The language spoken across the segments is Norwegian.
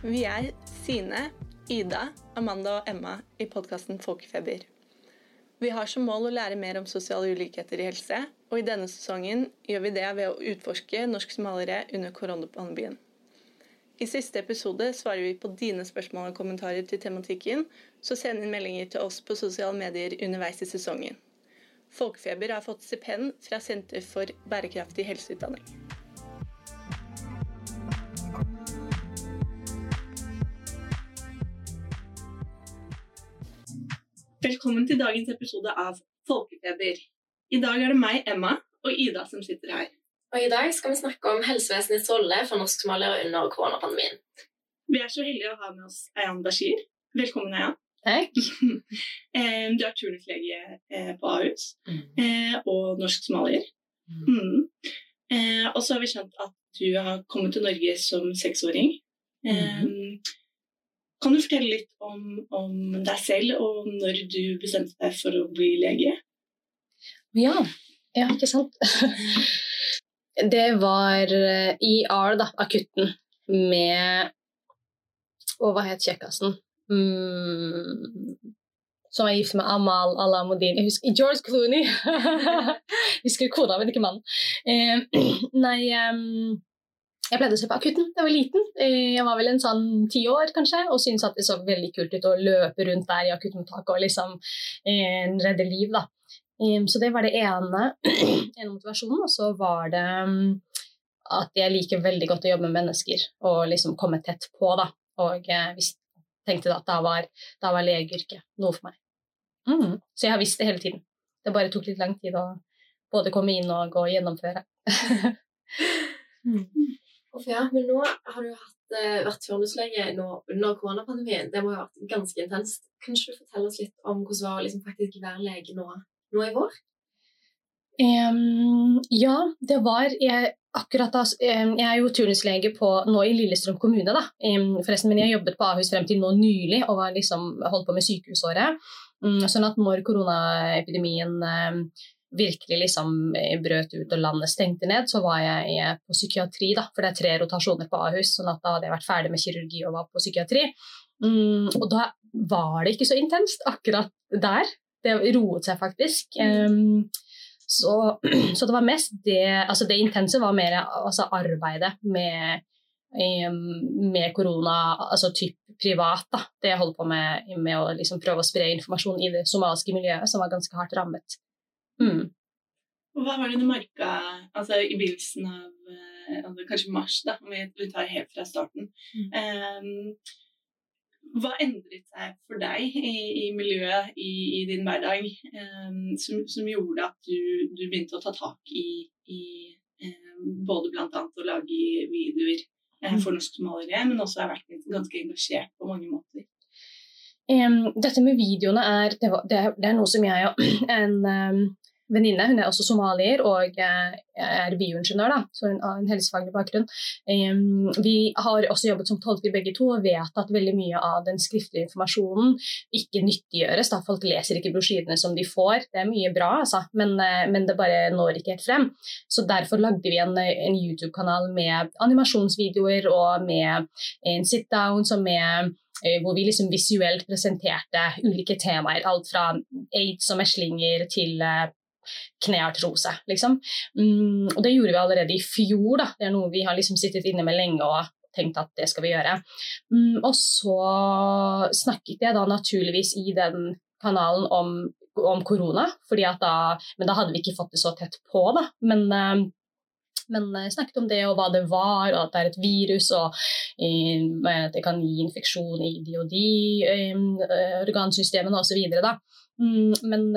Vi er Sine, Ida, Amanda og Emma i podkasten Folkefeber. Vi har som mål å lære mer om sosiale ulikheter i helse, og i denne sesongen gjør vi det ved å utforske norsk-somaliere under koronapandemien. I siste episode svarer vi på dine spørsmål og kommentarer til tematikken, så send inn meldinger til oss på sosiale medier underveis i sesongen. Folkefeber har fått stipend fra Senter for bærekraftig helseutdanning. Velkommen til dagens episode av Folkefeber. I dag er det meg, Emma, og Ida som sitter her. Og I dag skal vi snakke om helsevesenets rolle for norsk-somaliere under koronapandemien. Vi er så heldige å ha med oss Ayan Bashir. Velkommen, Ayan. Takk. du er turnuslege eh, på Ahus mm. og norsk-somalier. Mm. Eh, og så har vi skjønt at du har kommet til Norge som seksåring. Mm. Kan du fortelle litt om, om, deg selv og når du bestemte deg for å bli lege? Ja, ja ikke sant. Det var eh, i AR, da, akutten, med Og hva het kjekkasen? Mm, som er gift med Amal Alamudin. Jeg husker George Clooney! jeg husker kona, men ikke mannen. Eh, nei jeg pleide å se på Akutten da jeg var liten. Eh, jeg var vel en sånn ti år, kanskje, og syntes at det så veldig kult ut å løpe rundt der i akuttmottaket og liksom eh, redde liv, da. Um, så det var det ene, ene motivasjonen. Og så var det um, at jeg liker veldig godt å jobbe med mennesker og liksom komme tett på, da. Og jeg eh, tenkte at da var, da var legeyrket noe for meg. Mm. Så jeg har visst det hele tiden. Det bare tok litt lang tid å både komme inn og gå og gjennomføre. mm. Ja, men nå har du hatt, uh, vært turnuslege under koronapandemien. Det må ha vært ganske intenst. Kan du fortelle oss litt om hvordan det var å liksom faktisk være lege nå, nå i vår? Um, ja, det var jeg, akkurat da um, Jeg er jo turnuslege på, nå i Lillestrøm kommune, da. Um, forresten, men jeg jobbet på Ahus frem til nå nylig og var liksom, holdt på med sykehusåret. Mm, sånn at når koronaepidemien virkelig liksom eh, brøt ut og landet stengte ned, så var jeg på psykiatri, da, for det er tre rotasjoner på Ahus. sånn at da hadde jeg vært ferdig med kirurgi og var på psykiatri. Mm, og da var det ikke så intenst akkurat der. Det roet seg faktisk. Um, så, så, det var mest det Altså det intense var mer altså arbeidet med, med korona, altså typ privat. da, Det jeg holdt på med, med å liksom prøve å spre informasjon i det somaliske miljøet, som var ganske hardt rammet. Mm. Og hva var det du merka altså, i begynnelsen av eh, altså, kanskje mars, da, om vi, tar helt fra starten. Mm. Um, hva endret seg for deg i, i miljøet, i, i, din hverdag, um, som, som, gjorde at du, du, begynte å ta tak i, i um, både bl.a. å lage videoer uh, for norsk-somaliere, men også har vært ganske engasjert på mange måter? Dette med videoene er, det, det, det er noe som jeg og en venninne, hun er også somalier og eh, er bioingeniør, da, så hun har en helsefaglig bakgrunn. Vi har også jobbet som tolker begge to og vet at veldig mye av den skriftlige informasjonen ikke nyttiggjøres. Da. Folk leser ikke brosjyrene som de får. Det er mye bra, altså, men, eh, men, det bare når ikke helt frem. Så derfor lagde vi en, en YouTube-kanal med animasjonsvideoer og med en sit-down som med eh, hvor vi liksom visuelt presenterte ulike temaer. Alt fra aids og meslinger til kneartrose, liksom. Mm, og det gjorde vi allerede i fjor, da. Det er noe vi har liksom sittet inne med lenge og tenkt at det skal vi gjøre. Mm, og så snakket jeg da naturligvis i den kanalen om, om korona, da, men da hadde vi ikke fått det så tett på, da. Men uh, men jeg snakket om det og hva det var, og at det er et virus, og at det kan gi infeksjon i de og de um, organsystemene osv. Mm, men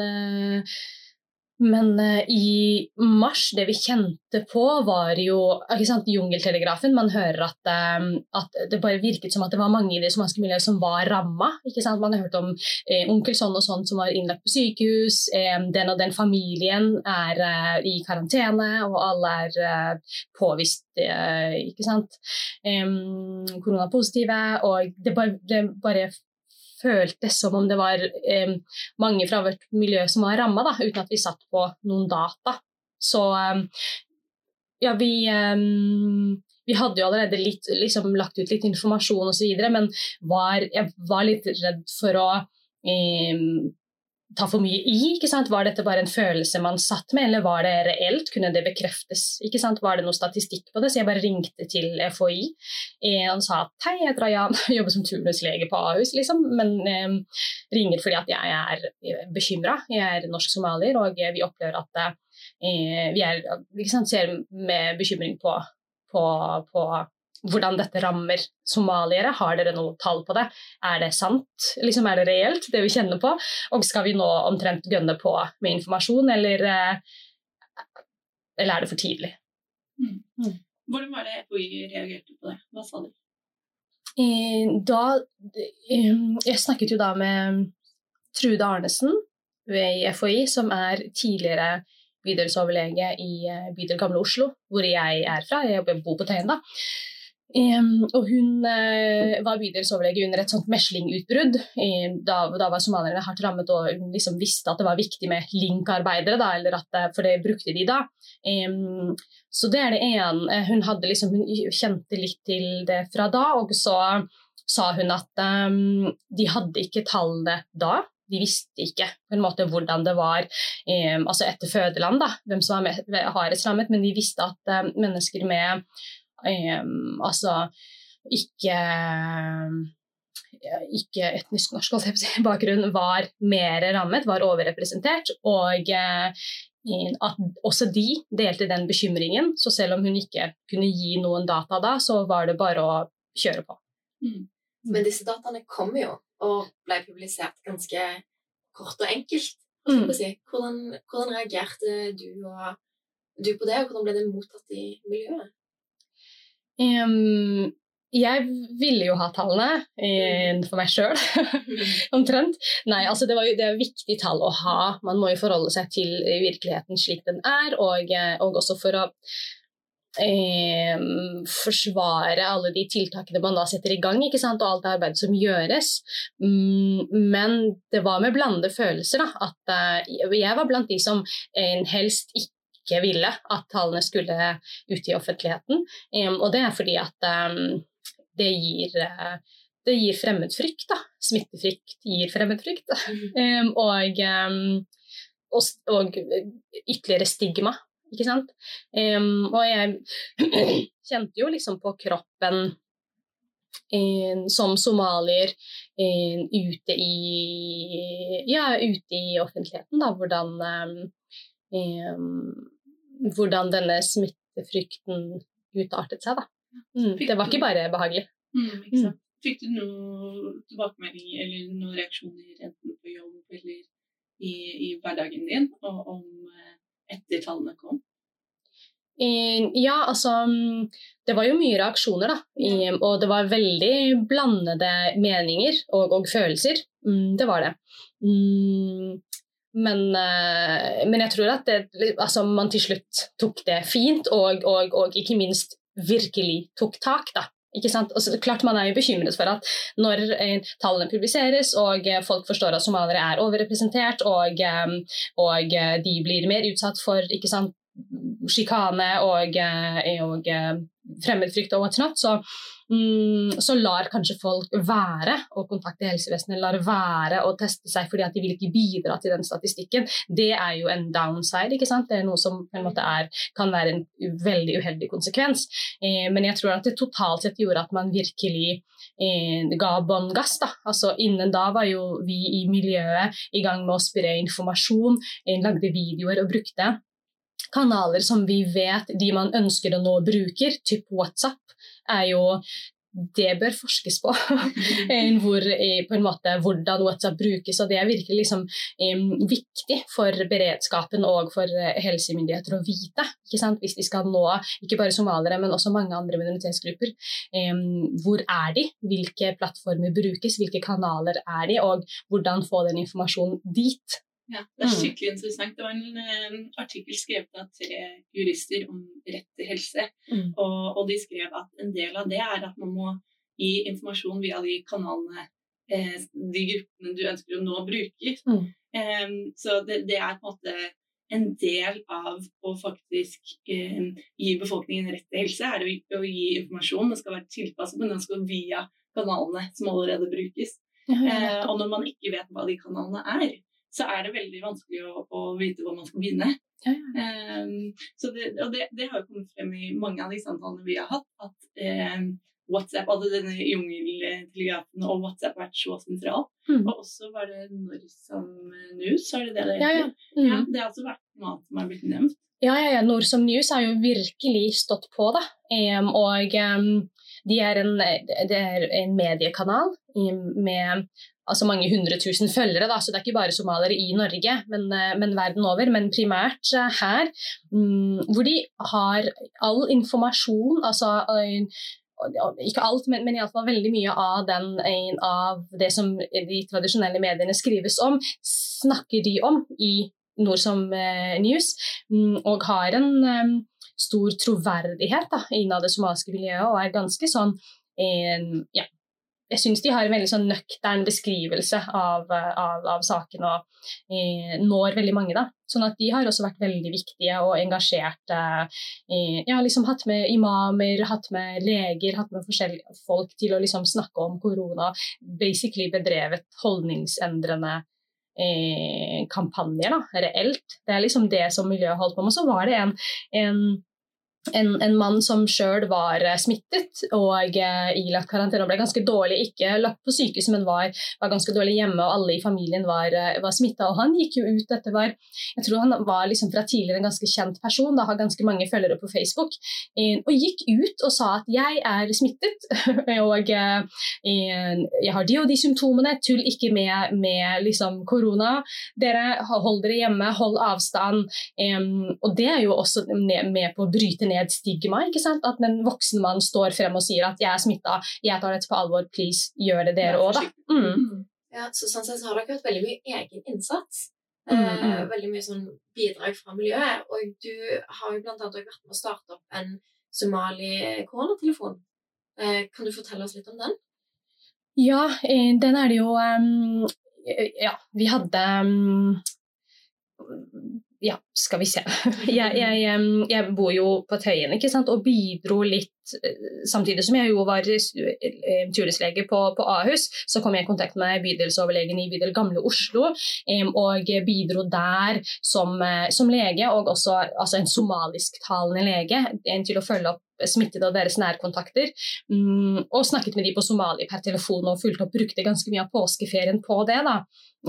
men uh, i mars, det vi kjente på, var jo sant, jungeltelegrafen. Man hører at, um, at, det bare virket som at det var mange i det somaliske miljøet som var ramma. Man har hørt om eh, onkel sånn og sånn som var innlagt på sykehus. Eh, den og den familien er uh, i karantene, og alle er uh, påvist koronapositive. Og det bare, det bare føltes som om det var eh, mange fra vårt miljø som var ramma, uten at vi satt på noen data. Så eh, ja, vi, eh, vi hadde jo allerede litt, liksom, lagt ut litt informasjon osv., men var, jeg var litt redd for å eh, ta for mye i? ikke sant? Var dette bare en følelse man satt med, eller var det reelt? Kunne det bekreftes? ikke sant? Var det noe statistikk på det? Så jeg bare ringte til FHI eh, og sa at hei, jeg heter Ayan, jobber som turnuslege på Ahus, liksom, men eh, ringer fordi at jeg er eh, bekymra. Jeg er norsk somalier, og vi opplever at eh, vi er, sant, ser med bekymring på, på, på hvordan dette rammer somaliere. Har dere noe tall på det? Er det sant? Liksom, er det reelt, det vi kjenner på? Og skal vi nå omtrent gønne på med informasjon, eller, eh, eller er det for tidlig? Mm. Mm. Hvordan var det FHI reagerte på det? Hva sa de? Eh, da eh, Jeg snakket jo da med Trude Arnesen ved FHI, som er tidligere bydelsoverlege i bydel Gamle Oslo, hvor jeg er fra. Jeg bor på Tøyen, da. Um, og hun uh, var bydelsoverlege under et sånt meslingutbrudd. Um, da, da, var somalierne hardt rammet, og hun liksom visste at det var viktig med linkarbeidere, da, eller at, for det brukte de da. Um, så det er det ene. Hun, liksom, hun kjente litt til det fra da, og så sa hun at de hadde ikke tallene da. De visste ikke på en måte hvordan det var altså etter fødeland, da, hvem som var hardest rammet, men de visste at mennesker med Um, altså ikke ikke etnisk norsk bakgrunn var mer rammet, var overrepresentert. Og eh, at også de delte den bekymringen. Så selv om hun ikke kunne gi noen data da, så var det bare å kjøre på. Mm. Men disse dataene kom jo, og ble publisert ganske kort og enkelt. Mm. Hvordan, hvordan, reagerte du, og, du på det, og hvordan ble det mottatt i miljøet? Um, jeg ville jo ha tallene for meg sjøl, omtrent. Nei, altså det, jo, det er viktig tall å ha. Man må jo forholde seg til virkeligheten slik den er, og, eh, og også for å eh, forsvare alle de tiltakene man da setter i gang, og alt det arbeidet som gjøres. Mm, men det var med blandede følelser. da, at uh, Jeg var blant de som helst ikke ikke ville at tallene skulle ut i offentligheten. Og det er fordi at det gir uh, det gir fremmedfrykt. da. Smittefrykt gir fremmedfrykt. Um, og, og, og, ytterligere stigma, ikke sant. og jeg kjente jo liksom på kroppen som somalier ute i ja, ute i offentligheten, da, hvordan hvordan denne smittefrykten utartet seg. Mm, det var ikke bare behagelig. Mm, ikke mm. Fikk du noen tilbakemeldinger eller noen reaksjoner enten på jobb eller i, i hverdagen din og om eh, etter tallene kom? Ja, altså Det var jo mye reaksjoner, da. Og det var veldig blandede meninger og, og følelser. Mm, det var det. Men, uh, men, jeg tror at det, altså, man til slutt tok det fint, og, og, og ikke minst virkelig tok tak. da. Ikke sant? Og så, klart Man er jo bekymret for at når eh, tallene publiseres og eh, folk forstår at somaliere er overrepresentert og, eh, og eh, de blir mer utsatt for sant, sjikane og, og fremmedfrykt og whatnot, så Mm, så lar kanskje folk være å kontakte helsevesenet, lar være å teste seg fordi at de vil ikke bidra til den statistikken. Det er jo en downside. ikke sant? Det er noe som på en måte er, kan være en veldig uheldig konsekvens. Eh, men jeg tror at det totalt sett gjorde at man virkelig eh, ga bånn gass. da. Altså Innen da var jo vi i miljøet i gang med å spre informasjon, eh, lagde videoer og brukte kanaler som vi vet de man ønsker å nå bruker, typ WhatsApp, er jo det bør forskes på. Hvor, på en måte, hvordan WhatsApp brukes. Og det er virkelig liksom, um, viktig for beredskapen og for uh, helsemyndigheter å vite. Hvis de skal nå ikke bare somaliere, men også mange andre minoritetsgrupper. Um, hvor er de? Hvilke plattformer brukes? Hvilke kanaler er de? Og hvordan få den informasjonen dit. Ja, Det er mm. skikkelig interessant. Det var en en artikkel skrevet av tre jurister om rett til helse. Mm. Og, og, de skrev at en del av det er at man må gi informasjon via de kanalene eh, de gruppene du ønsker å nå, bruker. Mm. Um, så det, det, er på en måte en del av å faktisk eh, gi befolkningen rett til helse, er å, å gi informasjon. Den skal være tilpasset, men den skal via kanalene som allerede brukes. Eh, og når man ikke vet hva de kanalene er, så er det veldig vanskelig å, å vite hvor man skal begynne. Ja, ja. Um, det, og det, det, har jo kommet frem i mange av de samtalene vi har hatt, at um, WhatsApp, alle denne jungeltelegrafen og WhatsApp har vært så sentral. Mm. Og også var det Norsom News, er det det det Ja, heter? ja. Mm. Ja, det har også vært noe annet som har blitt nevnt. Ja, ja, ja. Norsom News har jo virkelig stått på, da. Em, og de er en, det er en mediekanal med altså mange hundre tusen følgere, da, så det er ikke bare somaliere i Norge, men, eh, men verden over. Men primært eh, her, mm, hvor de har all informasjon, altså ikke alt, men, men iallfall veldig mye av, den, av det som de tradisjonelle mediene skrives om, snakker de om i Norsom eh, News, mm, og har en stor troverdighet da, innad det somaliske miljøet, og er ganske sånn en, ja, jeg syns de har en veldig sånn nøktern beskrivelse av, eh, av, av saken og eh, når veldig mange. da. Sånn at de har også vært veldig viktige og engasjerte. Eh, ja, liksom hatt med imamer, hatt med leger, hatt med forskjellige folk til å liksom snakke om korona. Basically bedrevet holdningsendrende eh, kampanjer, da, reelt. Det er liksom det som miljøet holdt på med. Så var det en, en en, en, mann som sjøl var eh, smittet og eh, ilagt karantene og ble ganske dårlig, ikke lagt på sykehuset, men var, var, ganske dårlig hjemme, og alle i familien var, eh, var smitta. Og han gikk jo ut dette var Jeg tror han var liksom fra tidligere en ganske kjent person, da har ganske mange følgere på Facebook, eh, og gikk ut og sa at 'jeg er smittet', og eh, 'jeg har de og de symptomene, tull ikke med, med liksom korona', dere hold dere hjemme, hold avstand. Og det er jo også med på å bryte ned ned stigma. ikke sant? At en voksen mann står frem og sier at 'jeg er smitta, jeg tar dette på alvor, please, gjør det dere òg', da. Mm. Ja, så sånn sett så har dere hatt veldig mye egen innsats. Mm, Eh, mm. veldig mye sånn bidrag fra miljøet. Og du har jo blant annet vært med å starte opp en somali-koronatelefon. Eh, kan du fortelle oss litt om den? Ja, eh, den er det jo um, Ja, vi hadde um, ja, skal vi se. Jeg, jeg, jeg bor jo på Tøyen ikke sant? og bidro litt Samtidig som jeg jo var eh, på, på Ahus, så kom jeg i kontakt med bydelsoverlegen i bydel Gamle Oslo, og bidro der som, eh, som lege, og også altså en somalisktalende lege, til å følge opp smittede og deres nærkontakter. Mm, og snakket med de på Somali per telefon og fulgte opp, brukte ganske mye av påskeferien på det. da.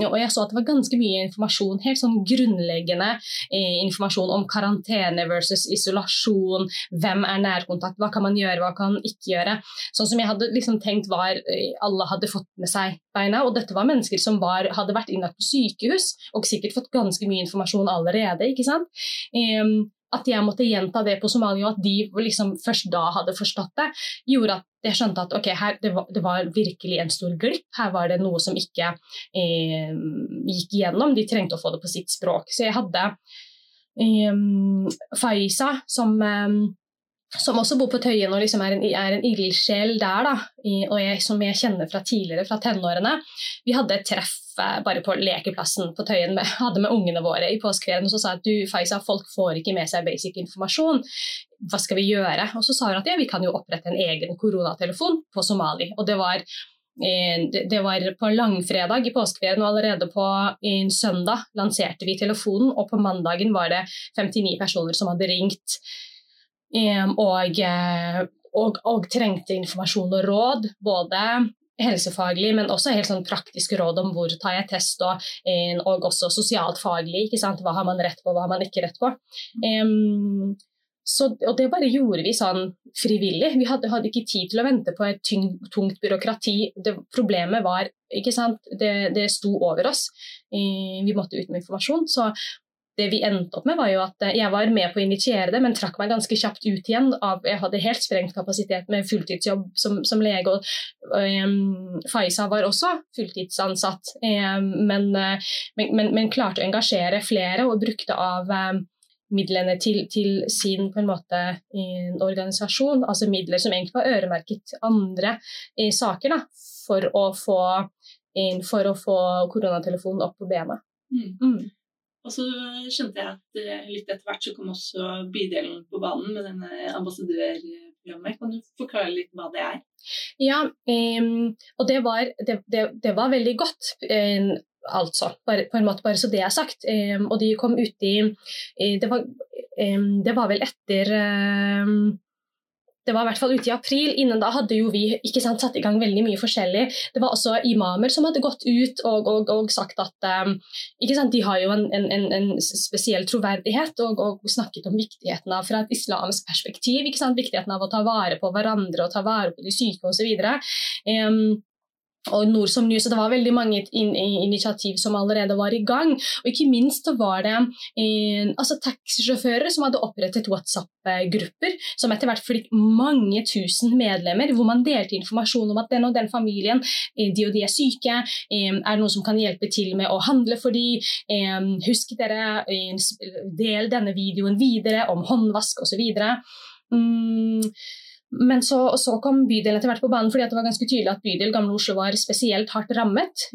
Og jeg så at det var ganske mye informasjon, helt sånn grunnleggende eh, informasjon om karantene versus isolasjon, hvem er nærkontakt, hva kan man gjøre, hva kan man ikke gjøre. Sånn som jeg hadde liksom tenkt var eh, alle hadde fått med seg beina, og dette var mennesker som var, hadde vært innlagt på sykehus og sikkert fått ganske mye informasjon allerede. ikke sant? Um, at jeg måtte gjenta det på Somalia, og at de liksom først da hadde forstått det, gjorde at jeg skjønte at okay, her, det, var, det var virkelig en stor glipp. Her var det noe som ikke eh, gikk igjennom. De trengte å få det på sitt språk. Så jeg hadde eh, Faiza, som, eh, som også bor på Tøyen og liksom er en, er en ildsjel der, da, i, og jeg, som jeg kjenner fra tidligere, fra tenårene. Vi hadde et treff eh, bare på lekeplassen på Tøyen med, hadde med ungene våre i påskeferien. Og så sa at du, Faiza, folk får ikke med seg basic informasjon. Hva skal vi gjøre? Og så sa hun at ja, vi kan jo opprette en egen koronatelefon på Somali. Og det var eh, det var på langfredag i påskeferien, og allerede på en søndag lanserte vi telefonen. Og på mandagen var det 59 personer som hadde ringt og, eh, og, og trengte informasjon og råd. Både helsefaglig, men også helt sånn praktiske råd om hvor tar jeg test, og, og også sosialt faglig. Hva har man rett på, hva har man ikke rett på. Um, så, og det bare gjorde vi sånn frivillig. Vi hadde, hadde ikke tid til å vente på et tyng, tungt byråkrati. Det, problemet var ikke sant? Det, det sto over oss. Vi måtte ut med informasjon. Så det vi endte opp med, var jo at eh, jeg var med på å initiere det, men trakk meg ganske kjapt ut igjen. Av, jeg hadde helt sprengt kapasitet med fulltidsjobb som, som lege. og um, Faiza var også fulltidsansatt, um, men, eh, men, men, men klarte å engasjere flere og brukte av um, midlene til, til sin på en måte en organisasjon, altså midler som egentlig var øremerket andre eh, saker, da, for å få, for å få koronatelefonen opp på bena. Mm. Og så skjønte jeg at eh, litt etter hvert så kom også bydelen på banen med denne ambassadørprogrammet. Kan du forklare litt hva det er? Ja, og det var, det, det, det var veldig godt. Altså, bare, på en måte bare så det er sagt. Og de kom uti det, var, det var vel etter det var i hvert fall ute i april. Innen da hadde jo vi ikke sant, satt i gang veldig mye forskjellig. Det var også imamer som hadde gått ut og, og, og sagt at um, sant, de har jo en, en, en spesiell troverdighet og, og, snakket om viktigheten av fra et islamsk perspektiv. Viktigheten av å ta vare på hverandre og ta vare på de syke osv. Um, og nord som ny, så Det var veldig mange in initiativ som allerede var i gang. Og ikke minst var det eh, altså taxisjåfører som hadde opprettet WhatsApp-grupper som etter hvert fikk mange tusen medlemmer, hvor man delte informasjon om at den og den familien, eh, de og de er syke, eh, er det noen som kan hjelpe til med å handle for eh, husk dere, del denne videoen videre om håndvask osv. Mm, men så, så, kom bydelen etter hvert på banen fordi det var ganske tydelig at bydel Gamle Oslo var spesielt hardt rammet.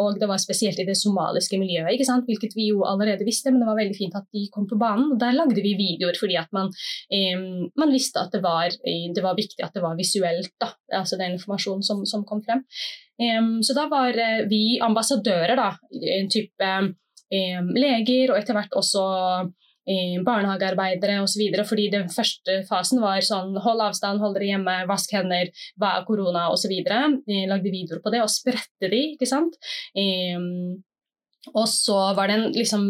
Og det var spesielt i det somaliske miljøet, ikke sant? hvilket vi jo allerede visste. Men det var veldig fint at de kom på banen. og Der lagde vi videoer fordi at man, eh, man visste at det var, det var, viktig at det var visuelt, da, altså den informasjonen som, som kom frem. Um, så da var eh, vi ambassadører, da, en type um, leger og etter hvert også barnehagearbeidere osv. Fordi den første fasen var sånn hold avstand, hold dere hjemme, vask hender, hva er korona osv. Lagde videoer på det og spredte de, ikke sant. Um, og så var det en liksom,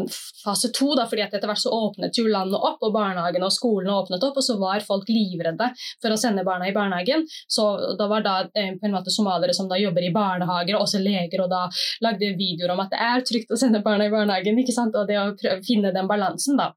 fase to, da, fordi etter hvert så åpnet jo landet opp, og barnehagene og skolene åpnet opp, og så var folk livredde for å sende barna i barnehagen. Så da var da eh, på en måte somaliere som da jobber i barnehager, og også leger, og da lagde videoer om at det er trygt å sende barna i barnehagen, ikke sant? og det å finne den balansen, da.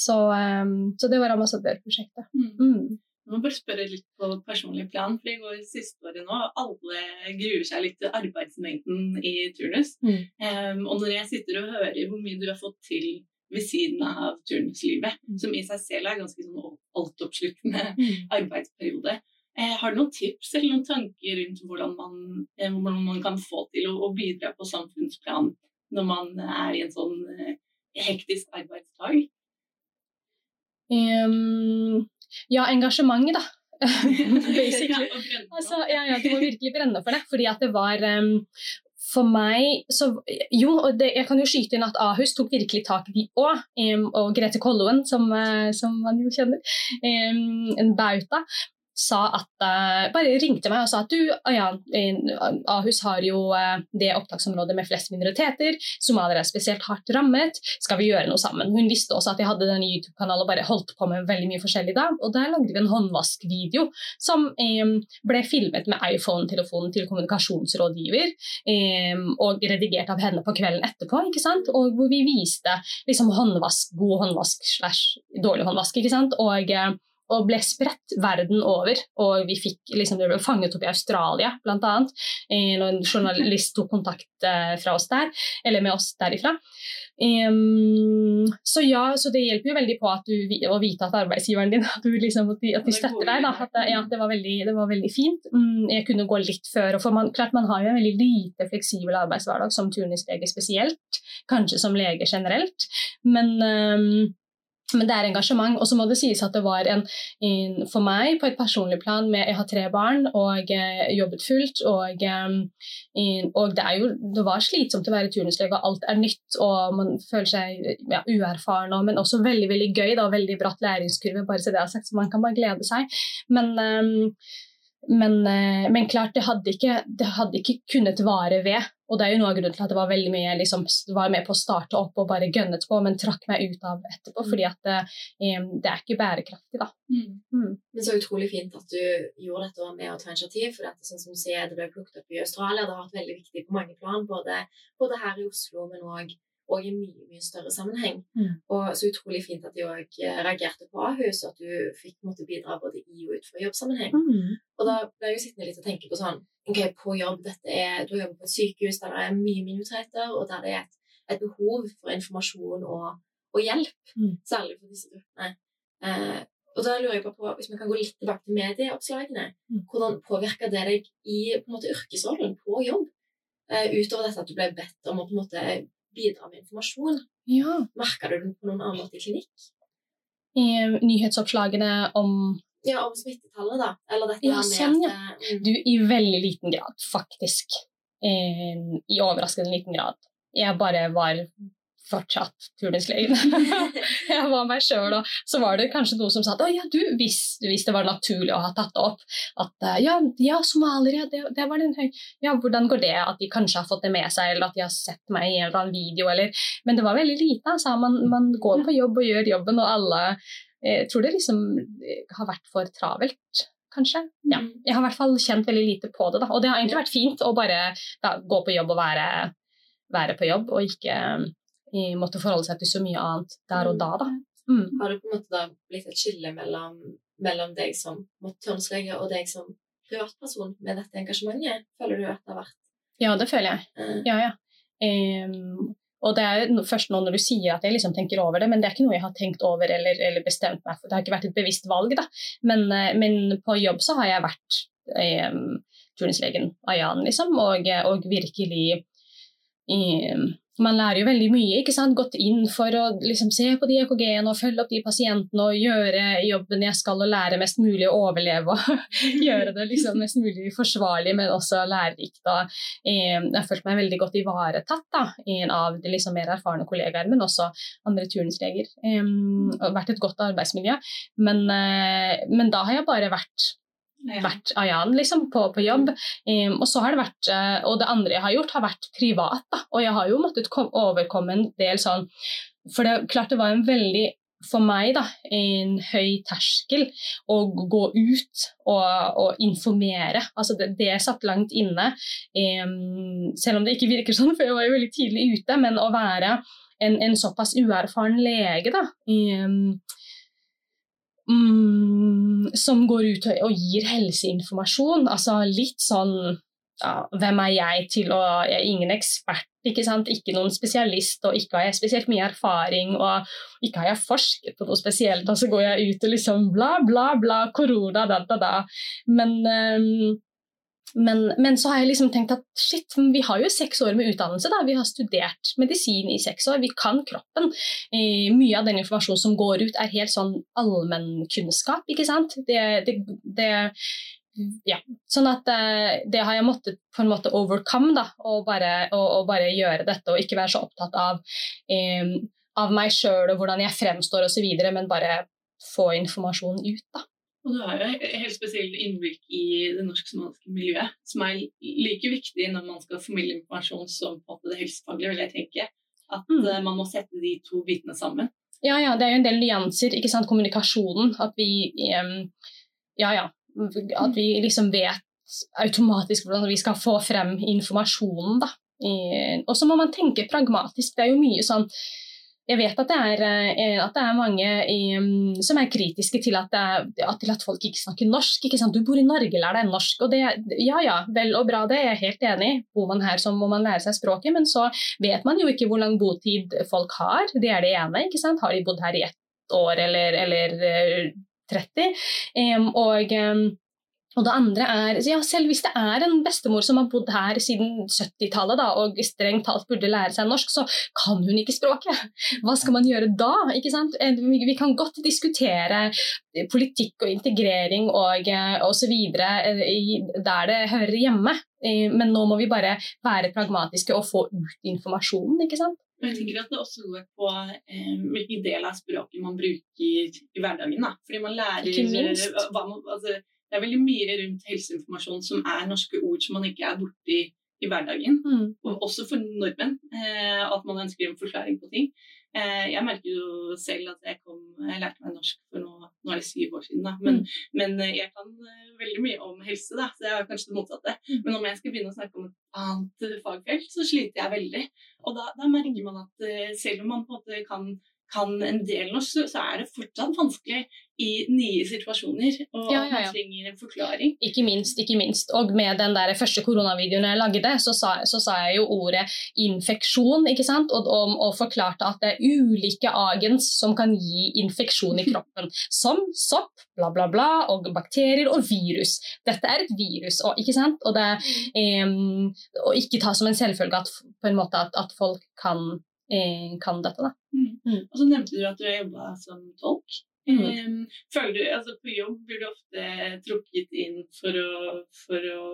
Så, um, så, det var ambassadørprosjektet. Mm. Mm. Jeg må bare spørre litt på personlig plan, for det går siste året nå. Alle gruer seg litt til arbeidsmengden i turnus. Mm. Um, og når jeg sitter og hører hvor mye du har fått til ved siden av turnuslivet, mm. som i seg selv er ganske sånn altoppsluttende mm. arbeidsperiode, eh, har du noen tips eller noen tanker rundt hvordan man, eh, hvordan man kan få til å, å, bidra på samfunnsplan når man er i en sånn eh, hektisk arbeidsdag? Um, ja, engasjementet, da. Basically. altså, ja, ja, du må virkelig brenne for det. Fordi at det var um, for meg så, Jo, det, jeg kan jo skyte inn at Ahus tok virkelig tak i de òg. Um, og Grete Kolloen, som, uh, som, man jo kjenner. Um, en bauta sa at uh, bare ringte meg og sa at du, ja, Ahus har jo uh, det opptaksområdet med flest minoriteter. Somaliere er spesielt hardt rammet. Skal vi gjøre noe sammen? Hun visste også at jeg hadde denne YouTube-kanalen og bare holdt på med veldig mye forskjellig da. Og der lagde vi en håndvaskvideo som um, ble filmet med iPhone-telefonen til kommunikasjonsrådgiver um, og redigert av henne på kvelden etterpå. ikke sant? Og hvor vi viste liksom håndvask, god håndvask slash dårlig håndvask. ikke sant? Og uh, og ble spredt verden over. Og vi fikk liksom, det ble fanget opp i Australia, bl.a. Når en journalist tok kontakt uh, fra oss der, eller med oss derifra. Um, så ja, så det hjelper jo veldig på du, å vite at arbeidsgiveren din at, du liksom, at, de, at de støtter deg. Da, at, ja, det, var veldig, det var veldig fint. Um, jeg kunne gå litt før. for man, klart man har jo en veldig lite fleksibel arbeidshverdag som turnuslege spesielt. Kanskje som lege generelt. Men um, men det er engasjement. Og så må det sies at det var en, en, for meg på et personlig plan med Jeg har tre barn og eh, jobbet fullt. Og, eh, og det, jo, det, var slitsomt å være turnuslege, og alt er nytt. Og man føler seg ja, uerfaren, men også veldig veldig gøy. Da, veldig bratt læringskurve, bare så det er sagt, så man kan bare glede seg. Men eh, men, eh, men, klart, det hadde, ikke, det hadde, ikke, kunnet vare ved. Og det er jo noe av grunnen til at det var veldig mye liksom, var med på å starte opp og bare gønnet på, men trakk meg ut av etterpå, fordi at det, eh, det er ikke bærekraftig, da. Mm. Mm. Men så utrolig fint at du gjorde dette med å ta initiativ, for dette, sånn som du sier, det ble plukket opp i Australia. Det har vært veldig viktig på mange plan, både, både her i Oslo, men òg og i mye mye større sammenheng. Mm. Og så utrolig fint at de òg eh, reagerte på Ahus, og at du fikk måtte bidra både i og utenfor jobbsammenheng. Mm. Og da ble jeg jo sittende litt og tenke på sånn Ok, på jobb, dette er, du har jobbet på et sykehus der det er mye minoriteter, og der det er et, et behov for informasjon og, og hjelp, mm. særlig for disse gruppene. Eh, og da lurer jeg på, på, Hvis vi kan gå litt tilbake til medieoppslagene, mm. hvordan påvirker det deg i på måte, yrkesrollen på jobb? Uh, utover dette at du ble bedt om å på en måte bidra med informasjon. Ja. Merka du den på noen annen måte i klinikk? I nyhetsoppslagene om Ja, om smittetallet, da. Eller dette Ja, sånn, ja. at eh, mm, Du, i veldig liten grad, faktisk. Eh, I overraskende liten grad. Jeg bare var fortsatt turnuslegen. jeg var meg sjøl, og så var det kanskje noen som sa at ja, du, hvis, hvis det var naturlig å ha tatt det opp, at eh, ja, ja somaliere, det, det var den høy Ja, hvordan går det? At de kanskje har fått det med seg, eller at de har sett meg i en eller annen video, eller Men det var veldig lite, altså. Man, man går på jobb og gjør jobben, og alle eh, tror det liksom eh, har vært for travelt. Kanskje. Ja. Mm. Jeg har i hvert fall kjent veldig lite på det. Da. Og det har egentlig vært fint å bare da, gå på jobb og være, være på jobb, og ikke måtte forholde seg til så mye annet der og da. da. Mm. Har det på en måte da blitt et skille mellom, mellom deg som turnuslege og deg som privatperson med dette engasjementet? Føler du at det har vært Ja, det føler jeg. Mm. Ja, ja. Um, og det er først nå når du sier at jeg liksom tenker over det, men det er ikke noe jeg har tenkt over eller, eller bestemt meg for. Det har ikke vært et bevisst valg, da. Men, eh, men på jobb så har jeg vært um, turnuslegen Ayan, liksom, og, og virkelig em, man lærer jo veldig mye. ikke sant? Gått inn for å liksom, se på de EKG-ene og følge opp de pasientene og gjøre jobben jeg skal og lære mest mulig å overleve. og Gjøre det liksom mest mulig forsvarlig, men også lærerikt. Eh, jeg har følt meg veldig godt ivaretatt da, av de liksom, mer erfarne kollegaer, men også andre turnusleger. Det og vært et godt arbeidsmiljø. Men, eh, men da har jeg bare vært vært Ayan liksom, på, på jobb. Um, og så har det vært, uh, og det andre jeg har gjort, har vært privat. Da. Og jeg har jo måttet kom, overkomme en del sånn For det klart det var en veldig for meg da, en høy terskel å gå ut og, og informere. Altså det, det satt langt inne. Um, selv om det ikke virker sånn, for jeg var jo veldig tidlig ute. Men å være en, en såpass uerfaren lege da, um, mm, som går ut og, gir helseinformasjon. Altså litt sånn ja, Hvem er jeg til å Jeg er ingen ekspert, ikke sant? Ikke noen spesialist, og ikke har jeg spesielt mye erfaring, og ikke har jeg forsket på noe spesielt, og så går jeg ut og liksom bla, bla, bla, korona, da, da, da. Men ehm, men, men så har jeg liksom tenkt at shit, vi har jo seks år med utdannelse. da, Vi har studert medisin i seks år, vi kan kroppen. Eh, mye av den informasjonen som går ut, er helt sånn allmennkunnskap. ikke sant? Det, det, det ja, sånn at eh, det har jeg måttet på en måte overcome, da, og bare, bare gjøre dette, og ikke være så opptatt av, eh, av meg sjøl og hvordan jeg fremstår osv., men bare få informasjonen ut. da. Og du har jo helt spesielt innblikk i det norsk-somaliske miljøet, som er like viktig når man skal formidle informasjon som på det helsefaglige, vil jeg tenke. At Mm. eh, man må sette de to bitene sammen. Ja, ja, det er jo en del nyanser, ikke sant, kommunikasjonen. At vi Ja, ja. At vi liksom vet automatisk hvordan vi skal få frem informasjonen, da. Og så må man tenke pragmatisk. Det er jo mye sånn jeg vet at det er, eh, at det er mange em, som er kritiske til at, er, til at folk ikke snakker norsk. Ikke sant? Du bor i Norge, lær deg norsk. Og det, ja ja, vel og bra, det er jeg helt enig. Bor man her, så må man lære seg språket. Men så vet man jo ikke hvor lang botid folk har. Det er det ene. ikke sant? Har de bodd her i ett år eller, eller eh, 30? Um, og, em, og det andre er ja, Selv hvis det er en bestemor som har bodd her siden 70-tallet og strengt talt burde lære seg norsk, så kan hun ikke språket. Hva skal man gjøre da? ikke sant? Eh, Vi kan godt diskutere politikk og integrering og osv. der det hører hjemme, eh, men nå må vi bare være pragmatiske og få ut informasjonen. ikke sant? Jeg tenker at det også går på eh, hvilken del av språket man bruker i hverdagen. Da. Fordi man lærer Ikke minst. eh, man, altså, Det er veldig mye rundt helseinformasjon som er norske ord som man ikke er borti i hverdagen. Og også for nordmenn. Eh, at man ønsker en forklaring på ting. Eh, jeg merker jo selv at jeg, kom, jeg lærte meg norsk for nå, nå er det syv år siden. Da. Men, men eh, jeg kan eh, veldig mye om helse, da, så jeg er kanskje det motsatte. Mm. Men om jeg skal begynne å snakke om et annet eh, fagfelt, så sliter jeg veldig. Og da, da merker man at selv om man på en måte kan, kan en del norsk, så er det fortsatt vanskelig i nye situasjoner, og ja, ja, ja. man trenger en forklaring. Ikke minst, ikke minst. Og med den der første koronavideoen jeg lagde, så sa, så sa jeg jo ordet infeksjon, ikke sant? Og, og, og, forklarte at det er ulike agens som kan gi infeksjon i kroppen. Som sopp, bla, bla, bla, og bakterier og virus. Dette er et virus, og, ikke sant? Og, det, um, og ikke ta som en selvfølge at, på en måte at, at folk kan, kan dette. Da. Mm. Mm. Og så nevnte du at du har jobba som tolk. Mm. Føler du, altså På jobb blir du ofte trukket inn for å, for å,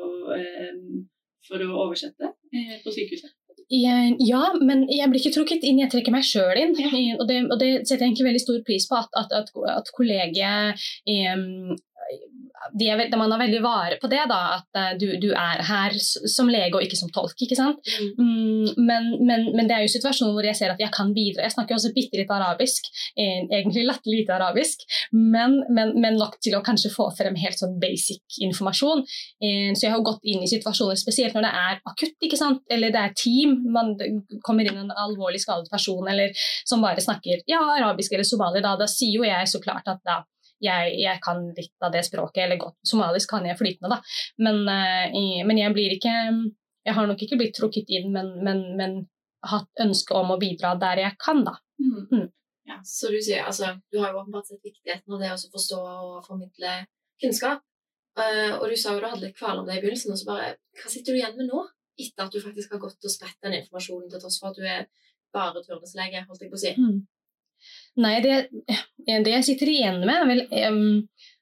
for å oversette eh, på sykehuset? Ja, men jeg blir ikke trukket inn, jeg trekker meg sjøl inn. Ja. Og, det, og, det, setter jeg egentlig veldig stor pris på, at, at, at kollegiet um, de er, man er veldig vare på det, da, at uh, du, du, er her som lege og ikke som tolk. ikke sant? Mm. Mm, men, men, men, det er jo situasjoner hvor jeg ser at jeg kan bidra. Jeg snakker også bitte litt arabisk, eh, egentlig latterlig lite arabisk, men, men, nok til å kanskje få frem helt sånn basic informasjon. Eh, så jeg har gått inn i situasjoner, spesielt når det er akutt, ikke sant? eller det er team, man kommer inn en alvorlig skadet person eller som bare snakker ja, arabisk eller somali, da, da sier jo jeg så klart at da jeg, jeg, kan litt av det språket, eller godt somalisk kan jeg flytende, da. Men, uh, men, jeg blir ikke Jeg har nok ikke blitt trukket inn, men, men, men hatt ønske om å bidra der jeg kan, da. Mm. Mm. Ja, så du sier altså, du har jo åpenbart sett viktigheten av det å forstå og formidle kunnskap. Uh, og du sa jo du hadde litt kvaler om det i begynnelsen, og så bare Hva sitter du igjen med nå? Etter at du faktisk har gått og spredt den informasjonen til tross for at du er bare turnuslege, holdt jeg på å si. Mm. Nei, det, det, jeg sitter igjen med, er vel um,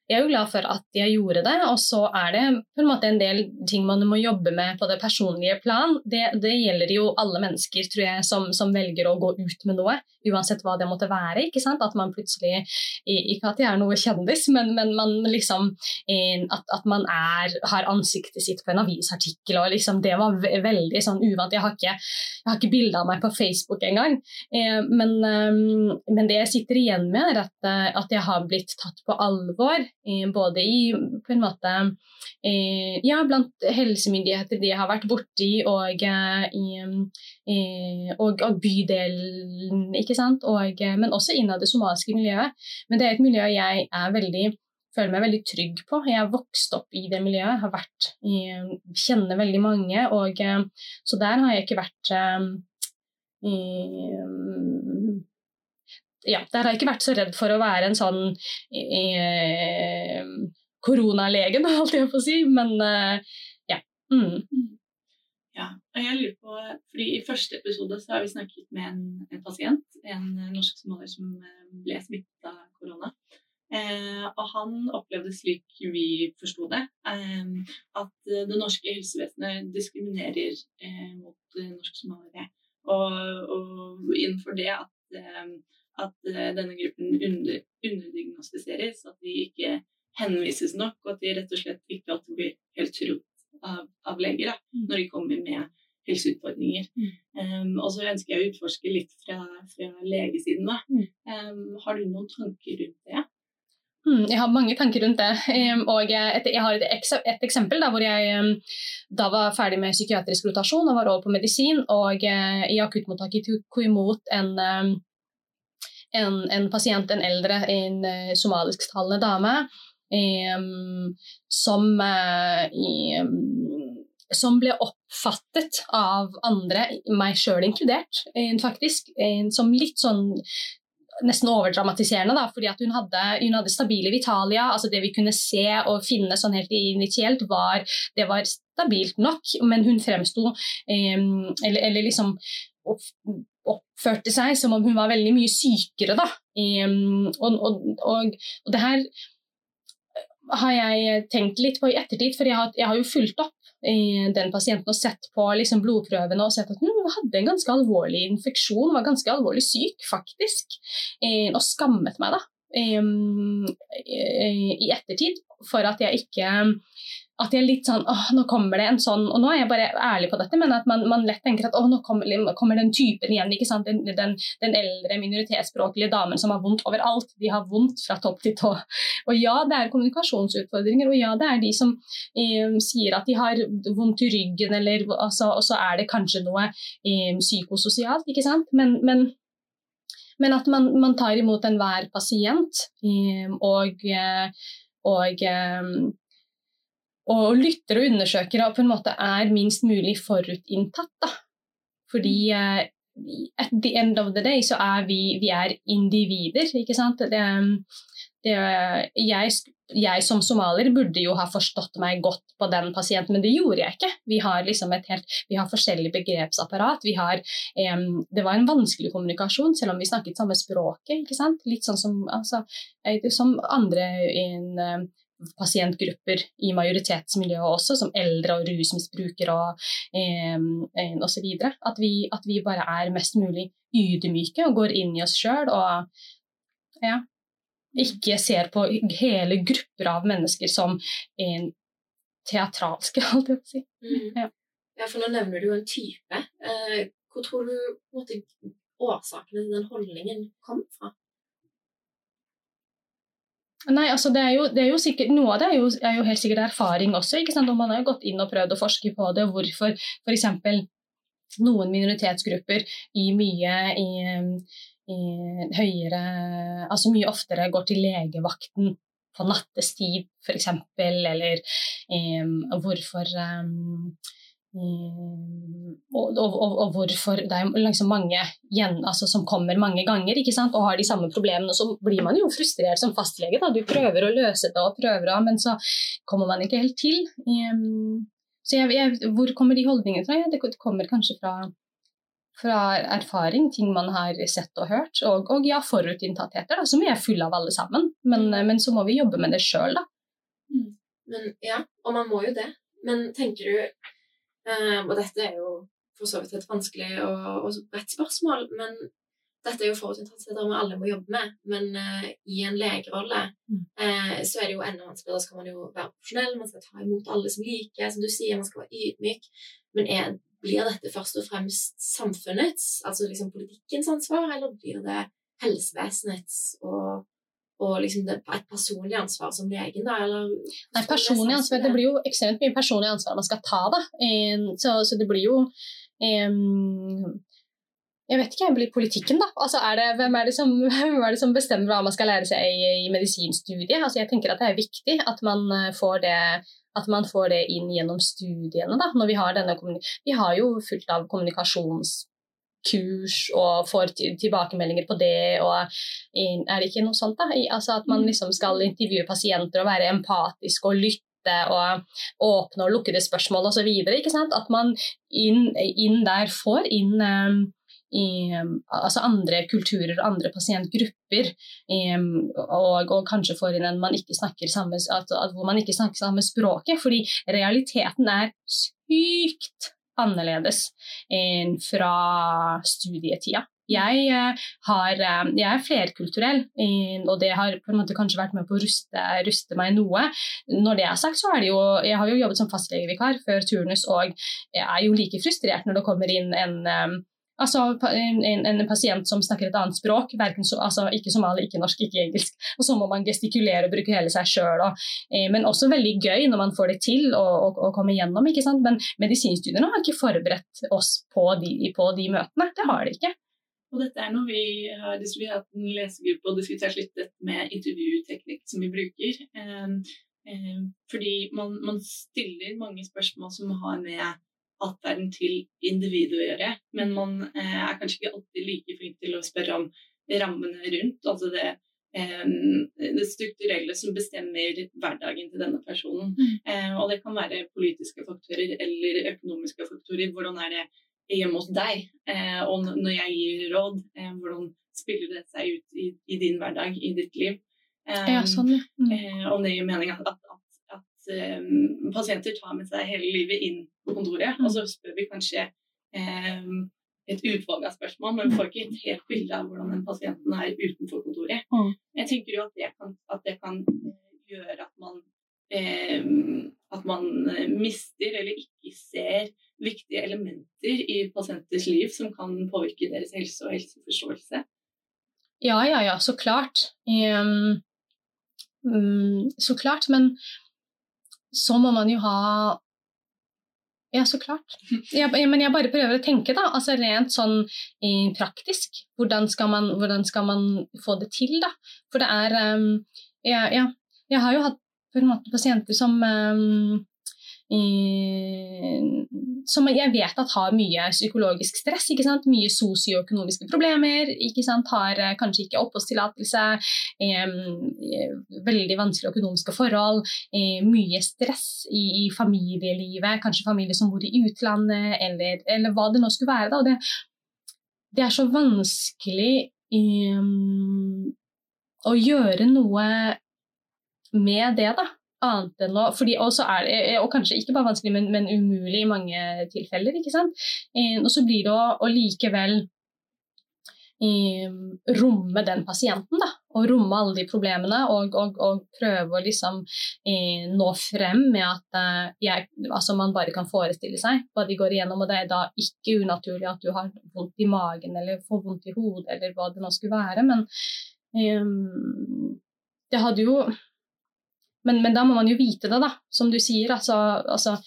jeg er jo glad for at jeg gjorde det. Og så er det på en måte en del ting man må jobbe med på det personlige plan. Det, det gjelder jo alle mennesker, tror jeg, som, som, velger å gå ut med noe. Uansett hva det måtte være. ikke sant? At man plutselig Ikke at jeg er noe kjendis, men, men man liksom at, at, man er, har ansiktet sitt på en avisartikkel. og liksom Det var veldig sånn uvant. Jeg har ikke, jeg ikke bilde av meg på Facebook engang. Eh, men, ehm, men det jeg sitter igjen med, er at, eh, at jeg har blitt tatt på alvor både i på en måte ja, blant helsemyndigheter de har vært borti, og, i, og, og bydelen, ikke sant. Og, men også innad det somaliske miljøet. Men det er et miljø jeg er veldig føler meg veldig trygg på. Jeg har vokst opp i det miljøet, har vært, kjenner veldig mange. Og, så der har jeg ikke vært ja, der har jeg ikke vært så redd for å være en sånn eh, koronalege, holdt jeg på å si, men eh, ja. Mm. Ja, og jeg lurer på, fordi I første episode så har vi snakket med en, en pasient, en norsk somalier som eh, ble smittet av korona. Eh, og han opplevde slik vi forsto det, eh, at det norske helsevesenet diskriminerer eh, mot norske somaliere. Og, og, innenfor det at at eh, denne gruppen under, underdiagnostiseres, at de ikke henvises nok, og at de rett og slett ikke alltid blir helt trodd av, av leger da, mm. når de kommer med helseutfordringer. Um, og så ønsker jeg å utforske litt fra, fra legesiden. Da. Um, har du noen tanker rundt det? Mm, jeg har mange tanker rundt det. Um, og et, jeg har et, et eksempel da, hvor jeg da var ferdig med psykiatrisk rotasjon og var over på medisin. Og uh, i akuttmottaket tok imot en en, en pasient, en eldre, en uh, somalisktalende dame, som, um, som ble oppfattet av andre, meg sjøl inkludert, faktisk, som litt sånn nesten overdramatiserende, da, fordi at hun hadde, hun hadde stabile Vitalia. altså Det vi kunne se og finne sånn helt initielt, var det var stabilt nok, men hun fremsto um, eller, eller, liksom oppførte seg som om hun var veldig mye sykere. Da. Og, og, og, og, det her har jeg tenkt litt på i ettertid, for jeg har, jeg har jo fulgt opp den pasienten og sett på liksom, blodprøvene og sett at hun hadde en ganske alvorlig infeksjon, var ganske alvorlig syk faktisk, og skammet meg da i ettertid for at jeg ikke at jeg er litt sånn åh, nå kommer det en sånn Og nå er jeg bare ærlig på dette, men at man, man lett tenker at åh, nå kommer, kommer, den typen igjen. ikke sant, Den, den, den eldre minoritetsspråklige damen som har vondt overalt. De har vondt fra topp til tå. Og ja, det er kommunikasjonsutfordringer, og ja, det er de som um, sier at de har vondt i ryggen, eller altså, og så er det kanskje noe um, psykososialt, ikke sant. men, men men at man, man tar imot enhver pasient og, og og lytter og undersøker og på en måte er minst mulig forutinntatt. Da. Fordi uh, at the end of the day så er vi, vi er individer, ikke sant. Det, det, jeg, jeg, som somalier burde jo ha forstått meg godt på den pasienten, men det gjorde jeg ikke. Vi har liksom et helt, vi har forskjellig begrepsapparat. Vi har, um, det var en vanskelig kommunikasjon, selv om vi snakket samme språket. ikke sant? Litt sånn som, altså, eh, som andre in, pasientgrupper i majoritetsmiljøet også, som eldre og rusmisbrukere og eh, osv. At, vi, at vi bare er mest mulig ydmyke og går inn i oss sjøl og ja, ikke ser på hele grupper av mennesker som eh, teatralske, holdt jeg på å si. Mm. Ja. ja. for nå nevner du jo en type. Eh, hvor tror du måte, årsakene til den holdningen kom fra? Nei, altså det er, jo, det er jo sikkert, Noe av det er jo, er jo, helt sikkert erfaring også. ikke sant? Og man har jo gått inn og prøvd å forske på det. Hvorfor f.eks. noen minoritetsgrupper i mye i, i høyere Altså mye oftere går til legevakten på nattestid, f.eks. Eller um, hvorfor um, og, og, og, og, hvorfor det er liksom mange igjen, altså, som kommer mange ganger og har de samme problemene. og Så blir man jo frustrert som fastlege. Da. Du prøver å løse det, og prøver men så kommer man ikke helt til. Så jeg, jeg, hvor kommer de holdningene fra? Ja, det kommer kanskje fra, fra, erfaring, ting man har sett og hørt. Og, og ja, forutinntattheter, som vi er fulle av alle sammen. Men, men så må vi jobbe med det sjøl, da. Mm. Men ja, og man må jo det. Men tenker du Um, og dette er jo for så vidt et vanskelig og, og bredt spørsmål, men dette er jo forutinntattheter vi alle må jobbe med. Men uh, i en legerolle uh, så er det jo enda vanskeligere. Da skal man jo være profesjonell, man skal ta imot alle som liker, som du sier, man skal være ydmyk. Men er, blir dette først og fremst samfunnets, altså liksom politikkens ansvar, eller blir det helsevesenets og og liksom det, et personlig ansvar som legen, da? Eller, Nei, personlig ansvar, det blir jo ekstremt mye personlig ansvar man skal ta, da. Så, så det blir jo um, jeg vet ikke, jeg blir politikken, da. Altså, er det, hvem, er det som, er det som bestemmer hva man skal lære seg i, i medisinstudiet? Altså, jeg tenker at det er viktig at man eh, får det, man får det inn gjennom studiene. Da, når Vi har denne vi har jo fullt av kommunikasjons kurs og får tilbakemeldinger på det. og Er det ikke noe sånt, da? Altså At man mm. liksom skal intervjue pasienter og være empatisk og lytte og åpne og lukkede spørsmål osv. At man inn, inn, der får inn um, i, altså andre kulturer og andre pasientgrupper. Um, og, og, kanskje får inn en man ikke snakker samme, at hvor man ikke snakker samme språket. Fordi realiteten er sykt annerledes enn fra studietida. Jeg, eh, har, eh, jeg, er flerkulturell, og det har på en måte kanskje vært med på å ruste, ruste, meg noe. Når det er sagt, så er det jo Jeg har jo jobbet som fastlegevikar før turnus, og jeg er jo like frustrert når det kommer inn en eh, Altså en, en, pasient som snakker et annet språk, so, altså, ikke somali, ikke norsk, ikke engelsk. Og så må man gestikulere og bruke hele seg sjøl. Eh, men også veldig gøy når man får det til å komme gjennom. ikke sant? Men medisinstudiene har ikke forberedt oss på de, på de møtene. Det har de ikke. Og dette er noe vi har diskutert en lesegruppe og diskutert litt dette med intervjuteknikk som vi bruker. Eh, eh, fordi man, man stiller mange spørsmål som har med atferden til individet å gjøre. Men man eh, er kanskje ikke alltid like flink til å spørre om rammene rundt. Altså det, eh, det strukturelle som bestemmer hverdagen til denne personen. Mm. Eh, og det kan være politiske faktorer eller økonomiske faktorer. Hvordan er det hjemme hos deg? Eh, og når jeg gir råd, eh, hvordan spiller det seg ut i, i, din hverdag, i ditt liv? ja, sånn, ja. Mm. om det gir mening at, at, at um, pasienter tar med seg hele livet inn på kontoret. Og så spør vi kanskje eh, et utvalg av spørsmål, men vi får ikke et helt bilde av hvordan den pasienten er utenfor kontoret. Mm. Jeg tenker jo at det kan, at det kan eh, gjøre at man, eh, at man eh, mister eller ikke ser viktige elementer i pasienters liv som kan påvirke deres helse og helseforståelse. Ja, ja, ja, så klart. Um, um, så klart, men så må man jo ha Ja, så klart. Jeg, men jeg bare prøver å tenke, da. Altså rent sånn eh, praktisk. Hvordan skal, man, hvordan skal, man, få det til, da? For det er um, ja, ja, Jeg har jo hatt på en måte pasienter som um, som jeg vet at har mye psykologisk stress. Mye sosioøkonomiske problemer. ikke? Har eh, kanskje ikke oppholdstillatelse. Eh, veldig vanskelige økonomiske forhold. Eh, mye stress i, familielivet. Kanskje familie som bor i utlandet, eller, eller hva det nå skulle være. Det, det er så vanskelig um, å gjøre noe med det, da annet enn å fordi også er det, Og kanskje ikke bare vanskelig, men, men umulig i mange tilfeller. ikke sant? Eh, og så blir det å, å likevel eh, romme den pasienten, da. Og romme alle de problemene, og, og, og prøve å liksom eh, nå frem med at eh, jeg, altså man bare kan forestille seg hva de går igjennom. Og det er da ikke unaturlig at du har vondt i magen eller får vondt i hodet, eller hva det nå skulle være. Men eh, det hadde jo men, men, da må man jo vite det, da, som du sier. Altså, altså,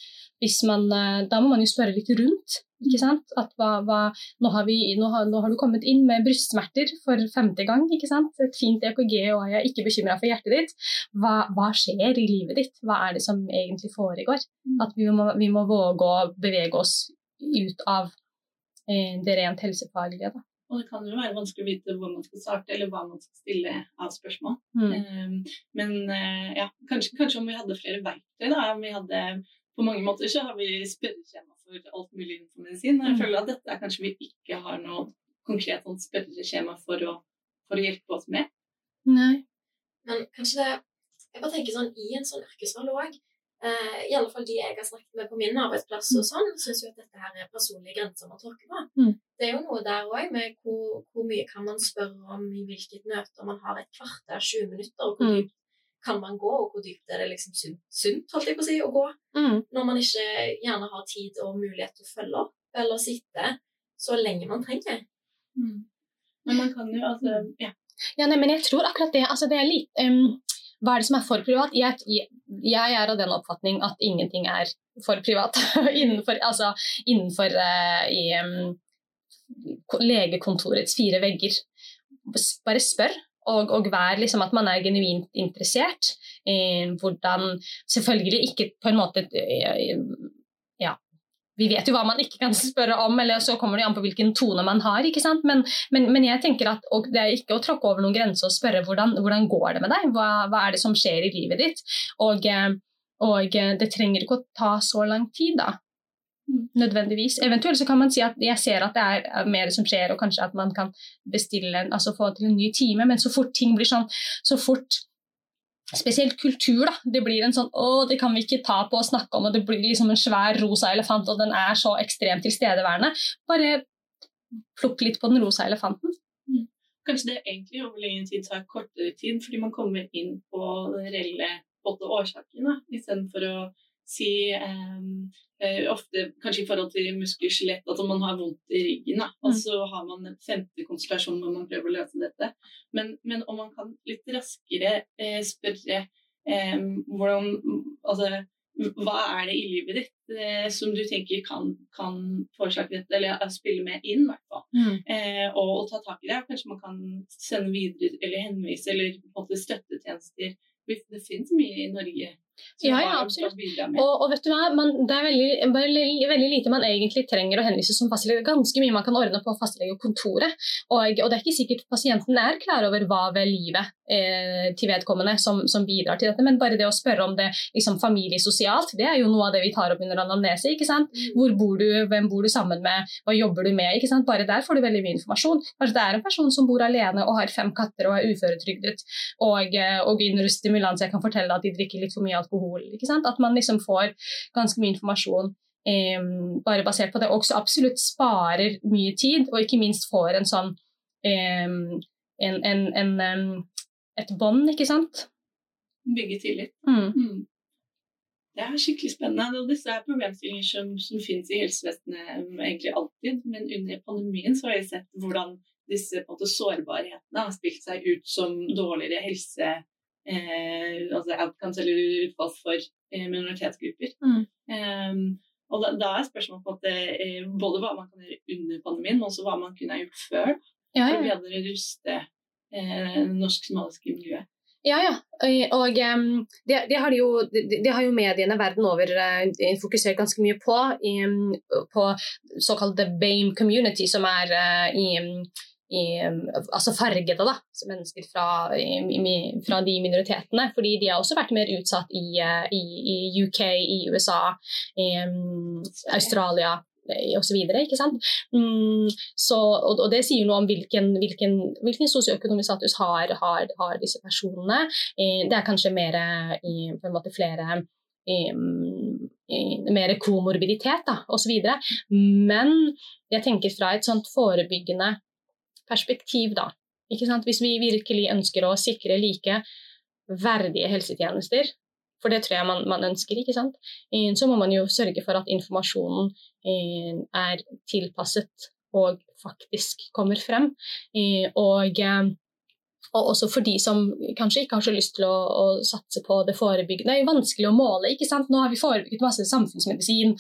man, eh, da må man jo spørre litt rundt. ikke sant? At hva, hva, nå, har vi, nå, har, nå, har du kommet inn med brystsmerter for femte gang. ikke sant? Et fint EKG, og jeg er ikke bekymra for hjertet ditt. Hva, hva, skjer i livet ditt? Hva er det som egentlig foregår? Mm. At vi må, vi må våge å bevege oss ut av eh, det rent helsefaglige. da. Og det kan jo være vanskelig å vite hvor man skal starte, eller hva man skal stille av spørsmål. Mm. Um, men uh, ja, kanskje, kanskje, om vi hadde flere verktøy, da. Om vi hadde På mange måter så har vi spørreskjema for alt mulig innenfor medisin. Og jeg mm. føler at dette er kanskje vi ikke har noe konkret sånn spørreskjema for å, for å hjelpe oss med. Nei. Men kanskje det Jeg bare tenker sånn i en sånn yrkesvalg òg Uh, I alle fall de jeg har snakket med på min arbeidsplass, og sånn, syns jo at dette her er personlige grenser man tråkker på. Mm. Det er jo noe der òg med hvor, hvor, mye kan man spørre om i hvilket møte man har et kvarter, 20 minutter, og hvor mm. dypt kan man gå, og hvor dypt er det liksom sunt, sunt holdt jeg på å si, å gå, mm. når man ikke gjerne har tid og mulighet til å følge opp eller sitte så lenge man trenger. Mm. Men man kan jo altså Ja. ja nei, men jeg tror akkurat det altså det er litt um hva er det som er for privat? Jeg, jeg er av den oppfatning at ingenting er for privat innenfor, altså, innenfor uh, i, um, legekontorets fire vegger. Bare spør, og, og vær liksom at man er genuint interessert. Eh, hvordan Selvfølgelig ikke på en måte eh, vi vet jo hva man ikke kan spørre om, eller så kommer det an på hvilken tone man har. ikke sant? Men, men, men jeg tenker at det er ikke å tråkke over noen grenser og spørre hvordan, hvordan går det med deg, hva, hva, er det som skjer i livet ditt? Og, og, det trenger ikke å ta så lang tid, da. Nødvendigvis. Eventuelt så kan man si at jeg ser at det er mer som skjer, og kanskje at man kan bestille, altså få til en ny time, men så fort ting blir sånn, så fort Spesielt kultur. da, Det blir en sånn 'Å, det kan vi ikke ta på og snakke om', og det blir liksom en svær rosa elefant, og den er så ekstremt tilstedeværende. Bare plukk litt på den rosa elefanten. Mm. Kanskje det egentlig over lengre tid tar kortere tid, fordi man kommer inn på den reelle årsaken, istedenfor å si um, Uh, ofte kanskje i forhold til muskler skjelett, at man har vondt i ryggen. Da. Og mm. så har man en femte konsultasjon hvor man prøver å løse dette. Men, men om man kan litt raskere eh, spørre eh, hvordan Altså hva er det i livet ditt uh, som du tenker kan, kan forårsake dette, eller spille med inn, i hvert fall. Mm. Og, og, ta tak i det. Kanskje man kan sende videre eller henvise eller på en måte støttetjenester. Det finnes mye i Norge ja, ja, absolutt. Og, og, vet du hva, man, det er veldig, veldig, veldig, lite man egentlig trenger å henvise som fastlege. Ganske mye man kan ordne på fastlegekontoret. Og, og det er ikke sikkert pasienten er klar over hva ved livet eh, til vedkommende som, som, bidrar til dette, men bare det å spørre om det liksom, familiesosialt, det er jo noe av det vi tar opp under anamnese. ikke sant? Mm. Hvor bor du, hvem bor du sammen med, hva jobber du med? ikke sant? Bare der får du veldig mye informasjon. Kanskje det er en person som bor alene og har fem katter og er uføretrygdet og, eh, og under stimulans jeg kan fortelle at de drikker litt for mye alkohol. At man liksom får ganske mye informasjon eh, bare basert på det. Også absolutt sparer mye tid, og ikke minst får en sånn eh, en, en, en, et bånd, ikke sant? Bygge tillit. Mm. Mm. Det er skikkelig spennende. og Disse er problemstillinger som, som finnes i helsevesenet um, egentlig alltid, men under pandemien så har jeg sett hvordan disse måte, sårbarhetene har spilt seg ut som dårligere helse, eh, altså outcomes eller utfall for eh, minoritetsgrupper. Mm. Um, Og da, da er spørsmålet på at det, både hva man kan gjøre under pandemien, men også hva man kunne ha gjort før Ja, for å bedre ruste eh, norsk somaliske miljøet. Ja, ja. Og um, det, det, har jo, det, det har jo mediene verden over uh, fokusert ganske mye på. Um, på såkalte BAME community, som er uh, i, i, altså fargede da, mennesker fra, i, fra, de minoritetene. Fordi de har også vært mer utsatt i, uh, i UK, i USA, i um, Australia osv. Mm, så, og, og det sier noe om hvilken, hvilken, hvilken sosioøkonomisk status har, har, har, disse personene. Eh, det er kanskje mer på en måte flere i, mer komorbiditet osv. Men jeg tenker fra et sånt forebyggende perspektiv, da. Hvis vi virkelig ønsker å sikre like verdige helsetjenester, for det tror jeg man, man ønsker, sant? så må man jo sørge for at informasjonen eh, er tilpasset og faktisk kommer frem. Eh, og eh, og også for de som kanskje ikke har så lyst til å, å, satse på det forebyggende. Det er jo vanskelig å måle. ikke sant? Nå har vi forebygget masse samfunnsmedisin.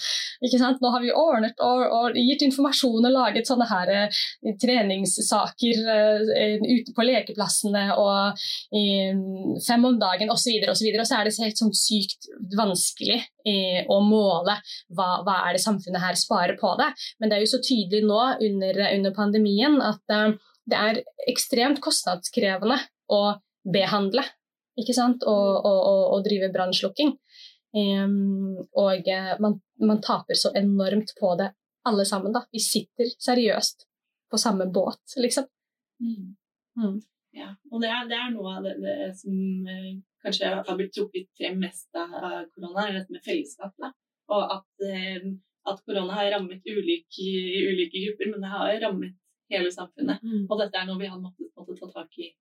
ikke sant? Nå har vi ordnet og, og gitt informasjon og laget sånne her uh, treningssaker uh, ute på lekeplassene og uh, fem om dagen osv. Og, så videre, og så er det helt sånn sykt vanskelig å måle hva, hva, er det samfunnet her sparer på det. Men det er jo så tydelig nå under, under pandemien at det er ekstremt kostnadskrevende å behandle ikke sant? og, og, og, og drive brannslukking. Um, og man, man, taper så enormt på det, alle sammen. da. Vi sitter seriøst på samme båt, liksom. Mm. Mm. Ja, og det er, det er, noe av det, det som eh, kanskje har blitt trukket frem mest av korona, er dette med fellesskap. Da. Og at, eh, at korona har rammet ulike, ulike grupper, men det har rammet hele samfunnet. Mm. Og dette er noe vi har måttet, måttet ta tak i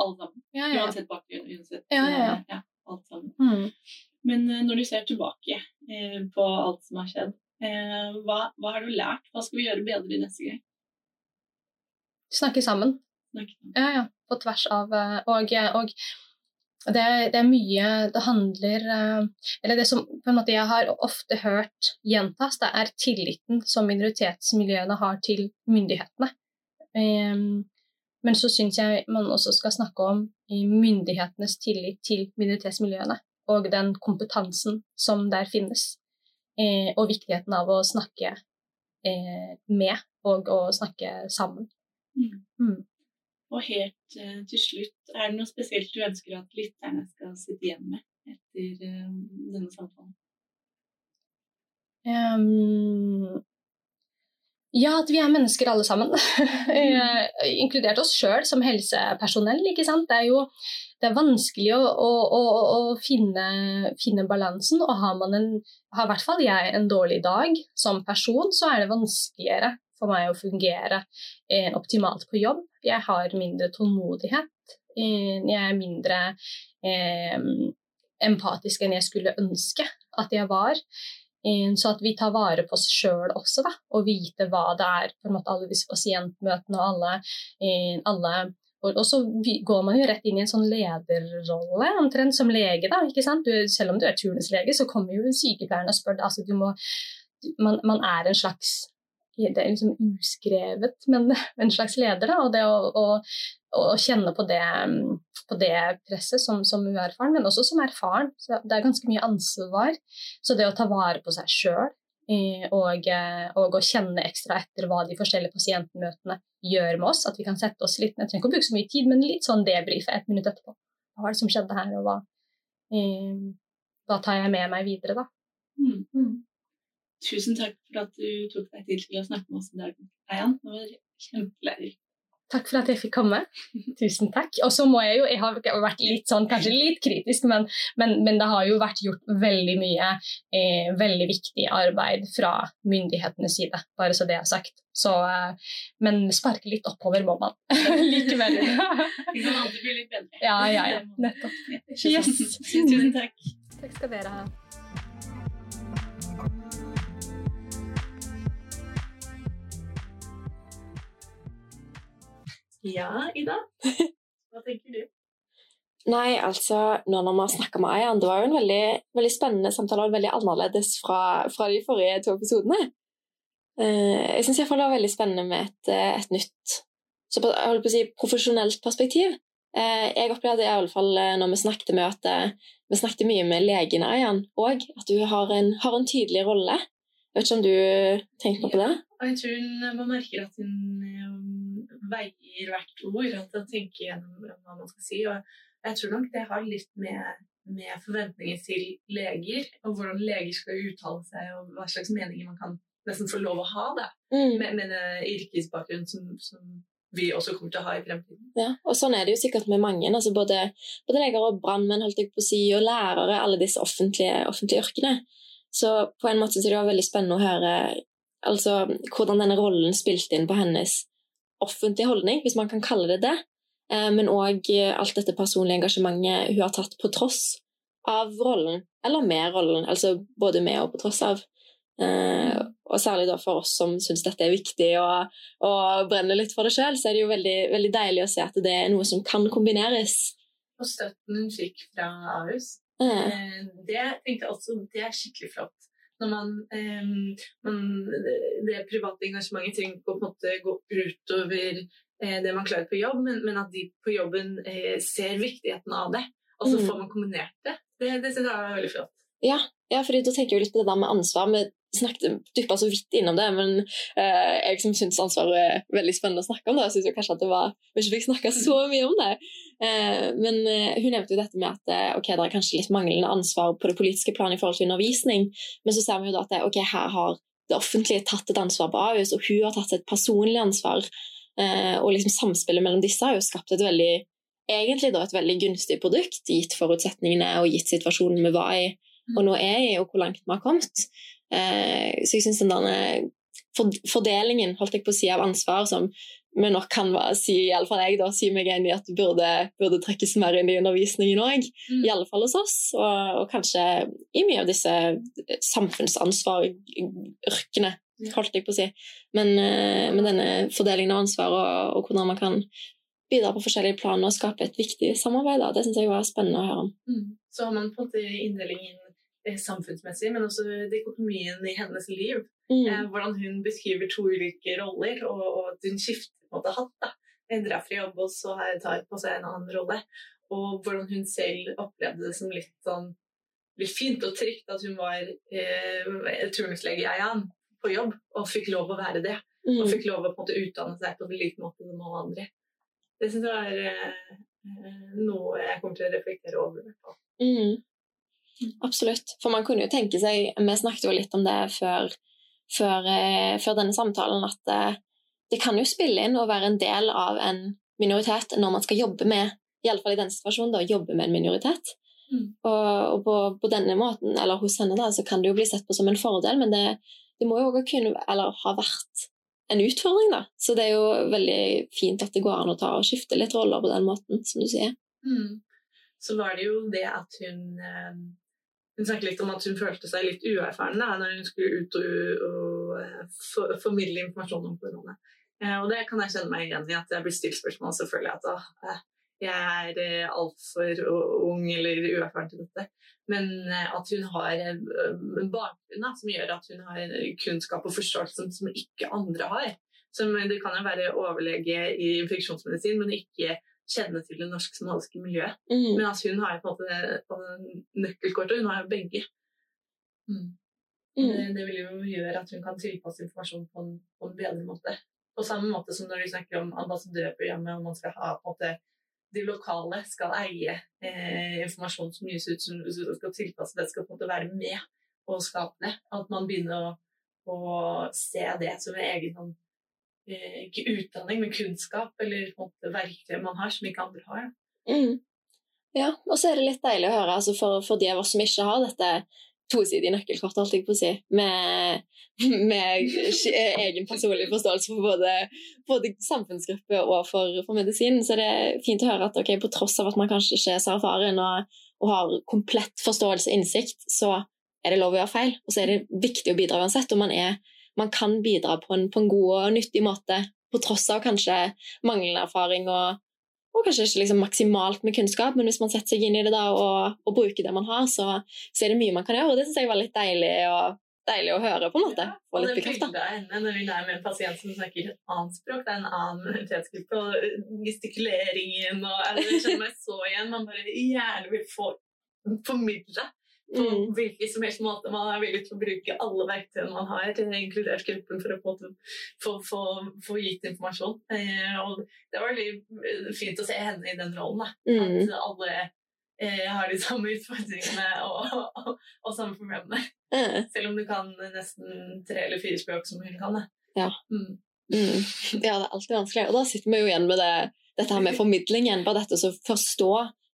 alle sammen. Ja, ja. Uansett bakgrunn, uansett ja, ja, alt sammen. Mm. Men uh, når du ser tilbake eh, på alt som har skjedd, eh, hva, hva, har du lært? Hva skal vi gjøre bedre neste gang? Snakke sammen. Snakke sammen. Ja, ja. På tvers av Og, og det, det, er mye Det handler Eller det som jeg har ofte hørt gjentas, det er tilliten som minoritetsmiljøene har til myndighetene. Um, men så syns jeg man også skal snakke om myndighetenes tillit til minoritetsmiljøene. Og den kompetansen som der finnes. Eh, og viktigheten av å snakke eh, med og å snakke sammen. Mm. Mm. Og helt uh, til slutt, er det noe spesielt du ønsker at lytterne skal sitte igjen med etter uh, denne samtalen? Um, ja, at vi er mennesker alle sammen. Inkludert oss sjøl som helsepersonell. ikke sant? Det er jo det er vanskelig å, å, å, å finne, finne, balansen. Og har man en, har i hvert fall jeg en dårlig dag som person, så er det vanskeligere for meg å fungere eh, optimalt på jobb. Jeg har mindre tålmodighet. Eh, jeg er mindre eh, empatisk enn jeg skulle ønske at jeg var. Eh, så at vi tar vare på oss sjøl også, da, og vite hva det er på en måte alle disse pasientmøtene og alle, eh, alle og, så går man jo rett inn i en sånn lederrolle, omtrent som lege. da, ikke sant? Du, selv om du er turnuslege, så kommer jo sykepleieren og spør altså man, man er en slags det er liksom uskrevet, men en slags leder. Da, og det å, å, å kjenne på det, på det, presset som, som uerfaren, men også som erfaren. Så det er ganske mye ansvar. Så det å ta vare på seg sjøl og, eh, og, å kjenne ekstra etter hva de forskjellige pasientmøtene gjør med oss, at vi kan sette oss litt Jeg trenger ikke å bruke så mye tid, men litt sånn debrife et minutt etterpå. Hva var det som skjedde her, og hva, eh, hva tar jeg med meg videre, da? Mm. Tusen takk for at du tok deg tid til å snakke med oss i dag, Eian. Det var kjempelærerikt. Takk for at jeg fikk komme. Tusen takk. Og så må jeg jo Jeg har vært litt sånn, kanskje litt kritisk, men, men, men det har jo vært gjort veldig mye eh, veldig viktig arbeid fra myndighetenes side, bare så det er sagt. Så, eh, men sparke litt oppover må man likevel. Vi kan alltid bli litt bedre. Ja, ja, ja. Nettopp. Yes. Tusen takk. Takk skal dere ha. Ja, Ida? Hva tenker du? Nei, altså, nå når vi har snakka med Ayan, det var jo en veldig, veldig spennende samtale og veldig annerledes fra, fra de forrige to episodene. Uh, jeg syns iallfall det var veldig spennende med et, eh, et nytt så på, jeg holdt på å si, profesjonelt perspektiv. Uh, jeg opplevde iallfall når vi snakket med at vi snakket mye med legen Ayan òg, at hun har en, har en, tydelig rolle. Jeg vet ikke om du tenkte på det? Ja, jeg tror man merker at hun veier hvert ord, at man tenker gjennom hva man skal si. og jeg tror nok det har litt med, med, forventninger til leger, og hvordan leger skal uttale seg, og hva slags meninger man kan nesten få lov å ha da, mm. med, med yrkesbakgrunn som, som, vi også kommer til å ha i fremtiden. Ja, og Sånn er det jo sikkert med mange. altså Både, både leger og brannmenn holdt jeg på å si, og lærere, alle disse offentlige, offentlige yrkene. Så på en måte så det var veldig spennende å høre altså, hvordan denne rollen spilte inn på hennes offentlige holdning, hvis man kan kalle det det. Eh, men òg eh, alt dette personlige engasjementet hun har tatt på tross av rollen, eller med rollen, altså både med og på tross av. Eh, og særlig da for oss som syns dette er viktig og, og brenner litt for det sjøl, så er det jo veldig, veldig, deilig å se at det er noe som kan kombineres. Og støtten hun fikk fra Ahus, det tenkte jeg også det er skikkelig flott. Når man, man Det private engasjementet trenger ikke å på en måte gå utover Eh, det man klarer på jobb, men, men, at de på jobben eh, ser viktigheten av det. Og så mm. får man kombinert det. Det, det synes jeg er veldig flott. Ja, ja fordi da tenker jeg litt på det der med ansvar. Vi snakket dyppa så vidt innom det, men eh, jeg som syns ansvaret er veldig spennende å snakke om det, syns kanskje at det var vi ikke fikk snakka så mye om det. Eh, men eh, hun nevnte jo dette med at eh, ok, det er kanskje litt manglende ansvar på det politiske planet i forhold til undervisning, men så ser vi jo da at ok, her har det offentlige tatt et ansvar på Ahus, og hun har tatt et personlig ansvar. Eh, og liksom samspillet mellom disse har jo skapt et veldig egentlig da et veldig gunstig produkt, gitt forutsetningene og gitt situasjonen vi var i og nå er i, og hvor langt vi har kommet. Eh, så jeg syns den der fordelingen holdt jeg på å si, av ansvar som vi nok kan si, i alle fall jeg da, si meg enig i at burde, burde trekkes mer inn i undervisningen òg. Mm. I alle fall hos oss, og, og, kanskje i mye av disse samfunnsansvaryrkene holdt jeg på å si. Men, eh, men denne fordelingen av ansvar og, og, hvordan man kan bidra på forskjellige planer og skape et viktig samarbeid, da, det syns jeg var spennende å høre om. Mm. Så har man fått inndelingen eh, samfunnsmessig, men også dikotomien i hennes liv. Mm. Eh, hvordan hun beskriver to ulike roller, og, og at hun skifter på en måte hatt. da. Hun drar fra jobb, og så tar på seg en annen rolle. Og hvordan hun selv opplevde det som litt sånn litt fint og trygt at hun var eh, turnuslege i Eian på jobb og fikk lov å være det. Mm. Og fikk lov å på en måte utdanne seg på lik måte som alle andre. Det syns jeg er eh, noe jeg kommer til å reflektere over. Mm. Absolutt. For man kunne jo tenke seg Vi snakket jo litt om det før, før, eh, før denne samtalen, at det, det kan jo spille inn å være en del av en minoritet når man skal jobbe med iallfall i denne situasjonen, da, jobbe med en minoritet. Mm. Og, og på, på, denne måten, eller hos henne, da, så kan det jo bli sett på som en fordel, men det, det må jo også kunne, eller ha vært en utfordring, da. Så det er jo veldig fint at det går an å ta og skifte litt roller på den måten, som du sier. Mm. Så var det jo det at hun eh, Hun snakket litt om at hun følte seg litt uerfaren da når hun skulle ut og, og eh, for, formidle informasjon om korona. Eh, og det kan jeg kjenne meg igjen i, at jeg blir stilt spørsmål, selvfølgelig at å, jeg er altfor ung eller uerfaren til dette. Men eh, at hun har en bakgrunn som gjør at hun har kunnskap og forståelse som ikke andre har. Som, det kan jo være overlege i infeksjonsmedisin, men ikke kjenne til det norsk-somaliske miljøet. Mm. Men altså, hun har på en måte nøkkelkortet, hun har jo begge. Mm. Mm. Det, det, vil jo gjøre at hun kan tilpasse informasjon på en, på en bedre måte. På samme måte som når du snakker om ambassadørprogrammet, og man skal ha på en måte de lokale skal eie eh, informasjon som gis ut, som skal tilpasse det, skal på en måte være med å skape det. At man begynner å, å se det som en egen sånn, ikke utdanning, men kunnskap eller verktøy man har som ikke andre har. Mm. Ja, og så er det litt deilig å høre altså for, for de av oss som ikke har dette tosidig nøkkelkort, holdt jeg på å si, med, med egen personlig forståelse for både, både samfunnsgruppe og for, for, medisin. Så det er fint å høre at okay, på tross av at man kanskje ikke er så erfaren og, og har komplett forståelse og innsikt, så er det lov å gjøre feil. Og så er det viktig å bidra uansett. Og man, er, man kan bidra på en, på en, god og nyttig måte på tross av kanskje manglende erfaring og, og kanskje ikke liksom maksimalt med kunnskap, men hvis man setter seg inn i det da og, og bruker det man har, så, så, er det mye man kan gjøre. Og det syns jeg var litt deilig, og, deilig å høre, på en måte. Ja, og det av henne når hun er med en pasient som snakker et annet språk, det er en annen minoritetsgruppe, og gestikuleringen og Jeg kjenner meg så igjen. Man bare gjerne vil få formidle på mm. hvilken som helst måte. Man er villig til å bruke alle verktøyene man har, til inkludert gruppen, for å få, få, gitt informasjon. Eh, og det var veldig fint å se henne i den rollen. Mm. At alle eh, har de samme utfordringene og, og, og, og samme problemene. Mm. Selv om du kan nesten tre eller fire språk som hun kan. Ja. Mm. mm. ja, det er alltid vanskelig. Og da sitter vi jo igjen med det, dette her med formidlingen. Bare dette å forstå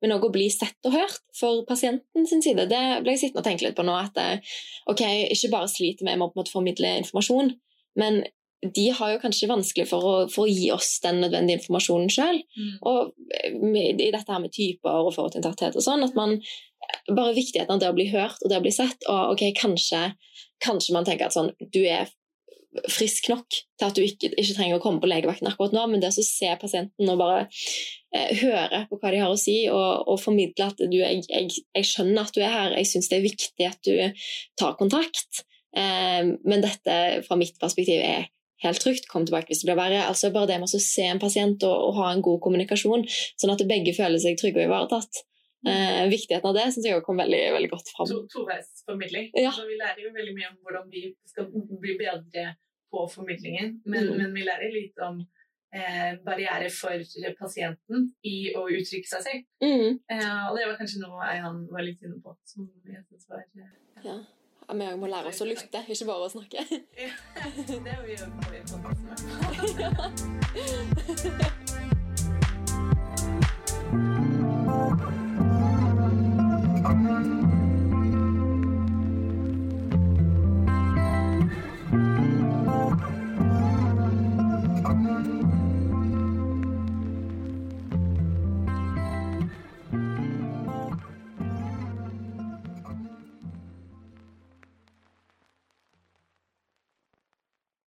men òg å bli sett og hørt for pasienten sin side. Det ble jeg sittende og tenke litt på nå. At eh, ok, ikke bare sliter vi med å på en måte formidle informasjon, men de har jo kanskje vanskelig for å, for å gi oss den nødvendige informasjonen sjøl. Mm. Og eh, med, i dette her med typer og forutinntatthet og sånn, at man bare viktigheten av det å bli hørt og det å bli sett. Og ok, kanskje, kanskje man tenker at sånn, du er frisk nok til at du ikke, ikke, trenger å komme på legevakten akkurat nå, men det å se pasienten og bare eh, høre på hva de har å si, og, og formidle at du, jeg, jeg, jeg, skjønner at du er her, jeg syns det er viktig at du tar kontakt, eh, men dette fra mitt perspektiv er helt trygt, kom tilbake hvis det blir verre. Altså Bare det med å se en pasient og, og ha en god kommunikasjon, sånn at begge føler seg trygge og ivaretatt. Eh, viktigheten av det syns jeg kom veldig, veldig godt fram. To, toveisformidling. Ja. vi lærer jo veldig mye om hvordan vi skal bli bedre på formidlingen, men, mm. men vi lærer litt om eh, barrierer for pasienten i å uttrykke seg selv. Mm. Eh, og det var kanskje noe Eihan var litt inne på. som jeg synes var... Eh, ja. Ja, vi må lære oss å lytte, ikke bare å snakke. Ja, det vi gjør på podkasten.